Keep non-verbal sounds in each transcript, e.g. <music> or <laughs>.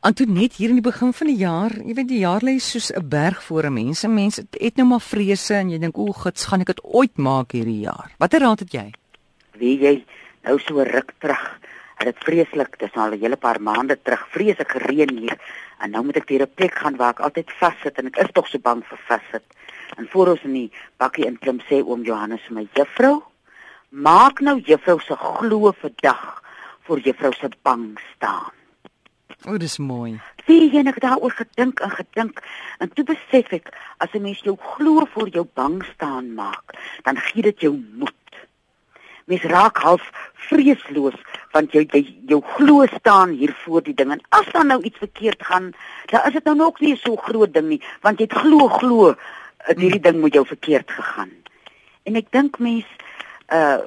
Antoinette hier in die begin van die jaar, jy weet die jaar lê soos 'n berg voor 'n mens. Mense het nou maar vrese en jy dink o, gits, gaan ek dit ooit maak hierdie jaar? Watter raad het jy? Wie jy nou so ruk terug. Dit is vreeslik, dit is al 'n hele paar maande terug. Vreeslik gereën hier en nou moet ek weer 'n plek gaan waar ek altyd vassit en ek is tog so bang vir vassit. En voor ons in die bakkie inklim sê oom Johannes vir my juffrou, maak nou juffrou se glo vir dag voor juffrou se bang staan. O, dis mooi. Wie jy net daaroor gedink en gedink en toe besef ek as 'n mens jou glo voor jou bang staan maak, dan gee dit jou moed. Mens raak half vreesloos want jy jy jou glo staan hier voor die ding en as dan nou iets verkeerd gaan, dan is dit nou nog nie so groot ding nie, want jy het glo glo hierdie ding moet jou verkeerd gegaan. En ek dink mens uh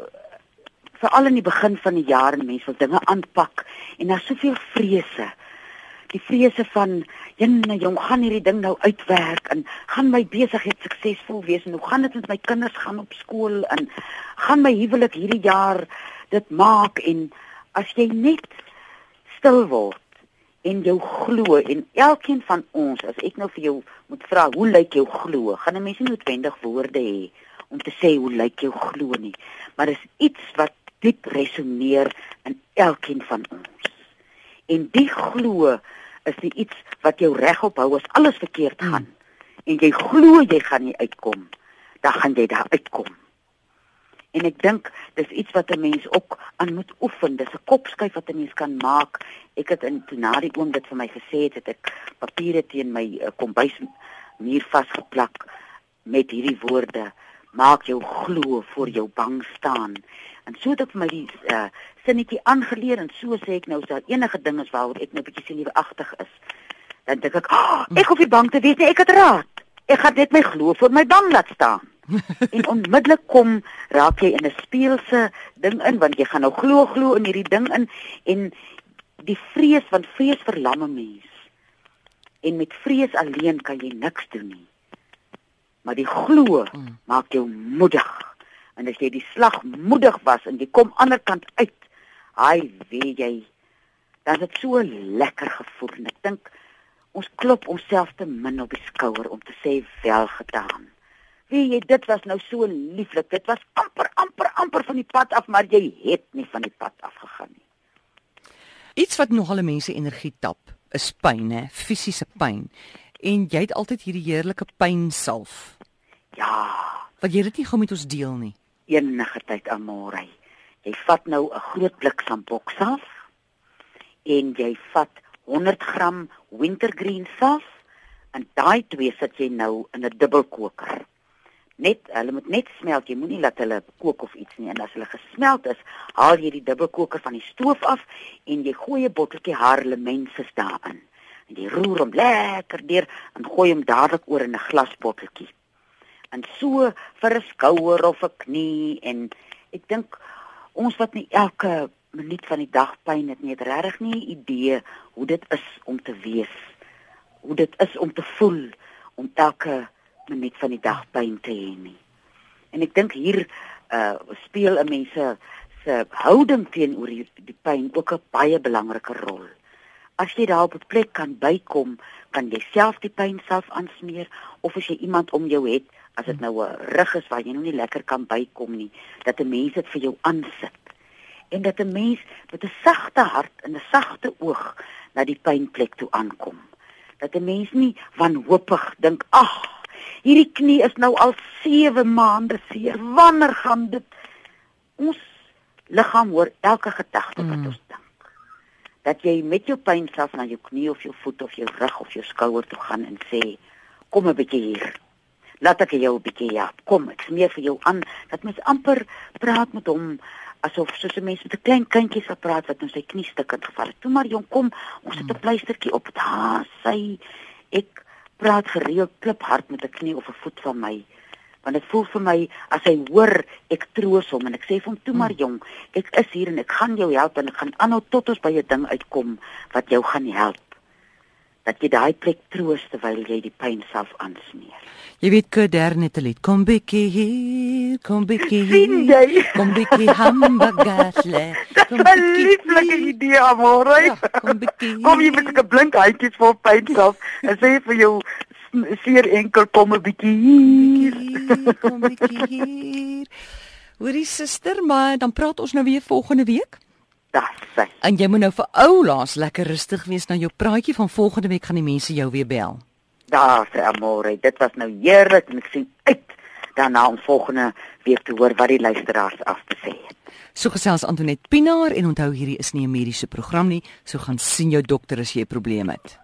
veral in die begin van die jaar en mense wil dinge aanpak en daar's soveel vrese die vrese van jenne jong gaan hierdie ding nou uitwerk en gaan my besigheid suksesvol wees en hoe gaan dit met my kinders gaan op skool en gaan my huwelik hierdie jaar dit maak en as jy net stil word en jou glo en elkeen van ons as ek nou vir jou moet vra hoe lyk jou glo? Gaan 'n mens nie noodwendig woorde hê om te sê hoe lyk jou glo nie maar dis iets wat diep resoneer in elkeen van ons. En die glo is dit iets wat jou regop hou as alles verkeerd hmm. gaan hmm. en jy glo jy gaan nie uitkom dan gaan jy daar uitkom en ek dink dis iets wat 'n mens ook aan moet oefen dis 'n kopskuif wat 'n mens kan maak ek het in toe na die oom dit vir my gesê het, het ek papiere teen my uh, kombuis muur vasgeplak met hierdie woorde maak jou glo voor jou bang staan. En so het ek vir my die uh, sinnetjie aangeleer en so sê ek nou as daar enige ding is waaroor ek nou bietjie senuweeagtig is dan dink ek oh, ek hoef nie bang te wees nie ek het raad. Ek gaan net my glo voor my bang laat staan. <laughs> En onmiddellik kom raak jy in 'n speelse ding in want jy gaan nou glo glo in hierdie ding in. En die vrees van vrees verlamme mens. En met vrees alleen kan jy niks doen nie maar die glo mm. maak jou moedig en as jy die slag moedig was en jy kom ander kant uit Ai, weet jy, dan het so lekker gevoel en ek dink ons klop onsself te min op die skouer om te sê wel gedaan. Wie jy dit was nou so lieflik. Dit was amper amper amper van die pad af, maar jy het nie van die pad af gegaan nie. Iets wat nogal mense energie tap, is pyn, hè, fisiese pyn. En jy het altyd hierdie heerlike pyn self. Ja, wat jy dit nie gou met ons deel nie. Enige tyd aan môre. Jy vat nou 'n groot blik sambok saaf en jy vat 100 gram wintergreen saaf en daai twee sit jy nou in 'n dubbelkoker. Net hulle moet net smelt, jy moenie laat hulle kook of iets nie en as hulle gesmelt is, haal jy die dubbelkoker van die stoof af en jy gooi 'n botteltjie harlemensis daarin. En jy roer hom lekker deur en gooi hom dadelik oor in 'n glasbotteltjie. En so vir 'n skouer of 'n knie en ek dink ons wat nie elke minuut van die dag pyn het nie, het regtig nie 'n idee hoe dit is om te wees. Hoe dit is om te voel om elke minuut van die dag pyn te hê nie. En ek dink hier uh speel 'n mens se houding teenoor die, die pyn ook 'n baie belangrike rol. As jy daar op 'n plek kan bykom, kan jy self die pyn self aansmeer of as jy iemand om jou het as dit nou 'n rug is waar jy nou nie lekker kan bykom nie, dat 'n mens dit vir jou aansit. En dat 'n mens met 'n sagte hart en 'n sagte oog na die pynplek toe aankom. Dat 'n mens nie wanhoopig dink, "Ag, hierdie knie is nou al 7 maande seer. Wanneer gaan dit?" Ons liggaam hoor elke gedagte wat mm. ons. Dat jy met jou pyn self na jou knie of jou voet of jou rug of jou skouer toe gaan en sê, "Kom 'n bietjie hier." laat ek jou 'n bietjie ja, kom, ek smeer vir jou aan dat mens amper praat met hom asof soos 'n mens met 'n klein kindjie sou praat wat nou sy knie stuk het geval het. Toe maar jong, kom, ons sit 'n pleistertjie op. Daar sy ek praat gereeld kliphard met 'n knie of 'n voet van my want dit voel vir my as hy hoor ek troos hom en ek sê vir hom toe maar hmm. jong ek is hier en ek gaan jou help en ek gaan aanhou tot ons by 'n ding uitkom wat jou gaan help dat jy daai plek troos terwyl jy die pyn self aansmeer. Jy weet Kader net 'n lied. Kom bietjie hier, kom bietjie hier. Kom bietjie hamburgerle. <laughs> Dis 'n lieflike idee, amore. Ja, kom bietjie. <laughs> Kom jy met 'n blink handjies vol pyn self en sê vir jou seer enkel kom 'n bietjie hier. hier, kom bietjie hier. Hoorie suster, maar dan praat ons nou weer volgende week. Sê. En jy moet nou vir oulaas lekker rustig wees na jou praatjie van volgende week gaan die mense jou weer bel. Daar sê amore, dit was nou heerlik en ek sien uit daarna om volgende week te hoor wat die luisteraars af te sê het. So gesels Antoinette Pinaar en onthou hierdie is nie 'n mediese program nie, so gaan sien jou dokter as jy 'n probleem het.